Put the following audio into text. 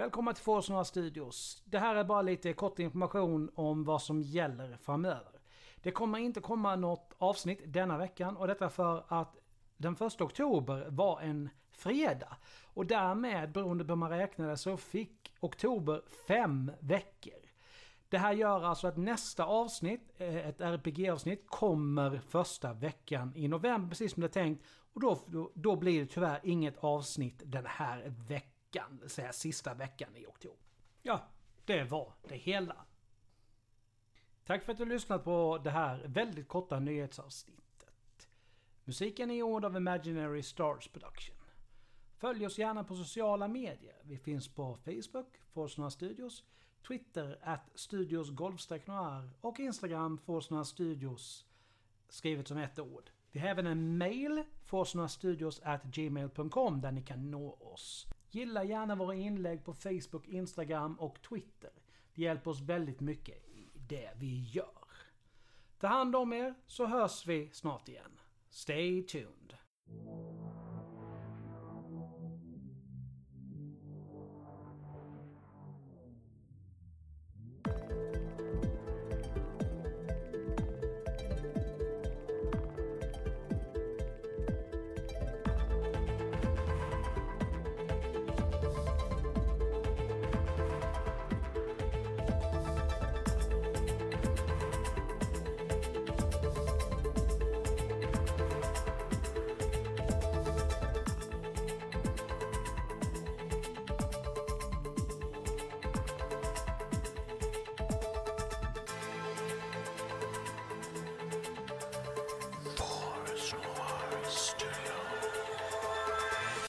Välkomna till Forsnora Studios. Det här är bara lite kort information om vad som gäller framöver. Det kommer inte komma något avsnitt denna veckan och detta för att den 1 oktober var en fredag. Och därmed, beroende på hur man räknade, så fick oktober fem veckor. Det här gör alltså att nästa avsnitt, eh, ett RPG-avsnitt, kommer första veckan i november, precis som det är tänkt. Och då, då blir det tyvärr inget avsnitt den här veckan, veckan, säga sista veckan i oktober. Ja, det var det hela. Tack för att du har lyssnat på det här väldigt korta nyhetsavsnittet. Musiken är gjord av Imaginary Stars Production. Följ oss gärna på sociala medier. Vi finns på Facebook, Forsnora Studios, Twitter at Studios Noir och Instagram Forsnora Studios skrivet som ett ord. Vi har även en mail, forsnorastudios at gmail.com där ni kan nå oss. Gilla gärna våra inlägg på Facebook, Instagram och Twitter. Det hjälper oss väldigt mycket i det vi gör. Ta hand om er så hörs vi snart igen. Stay tuned.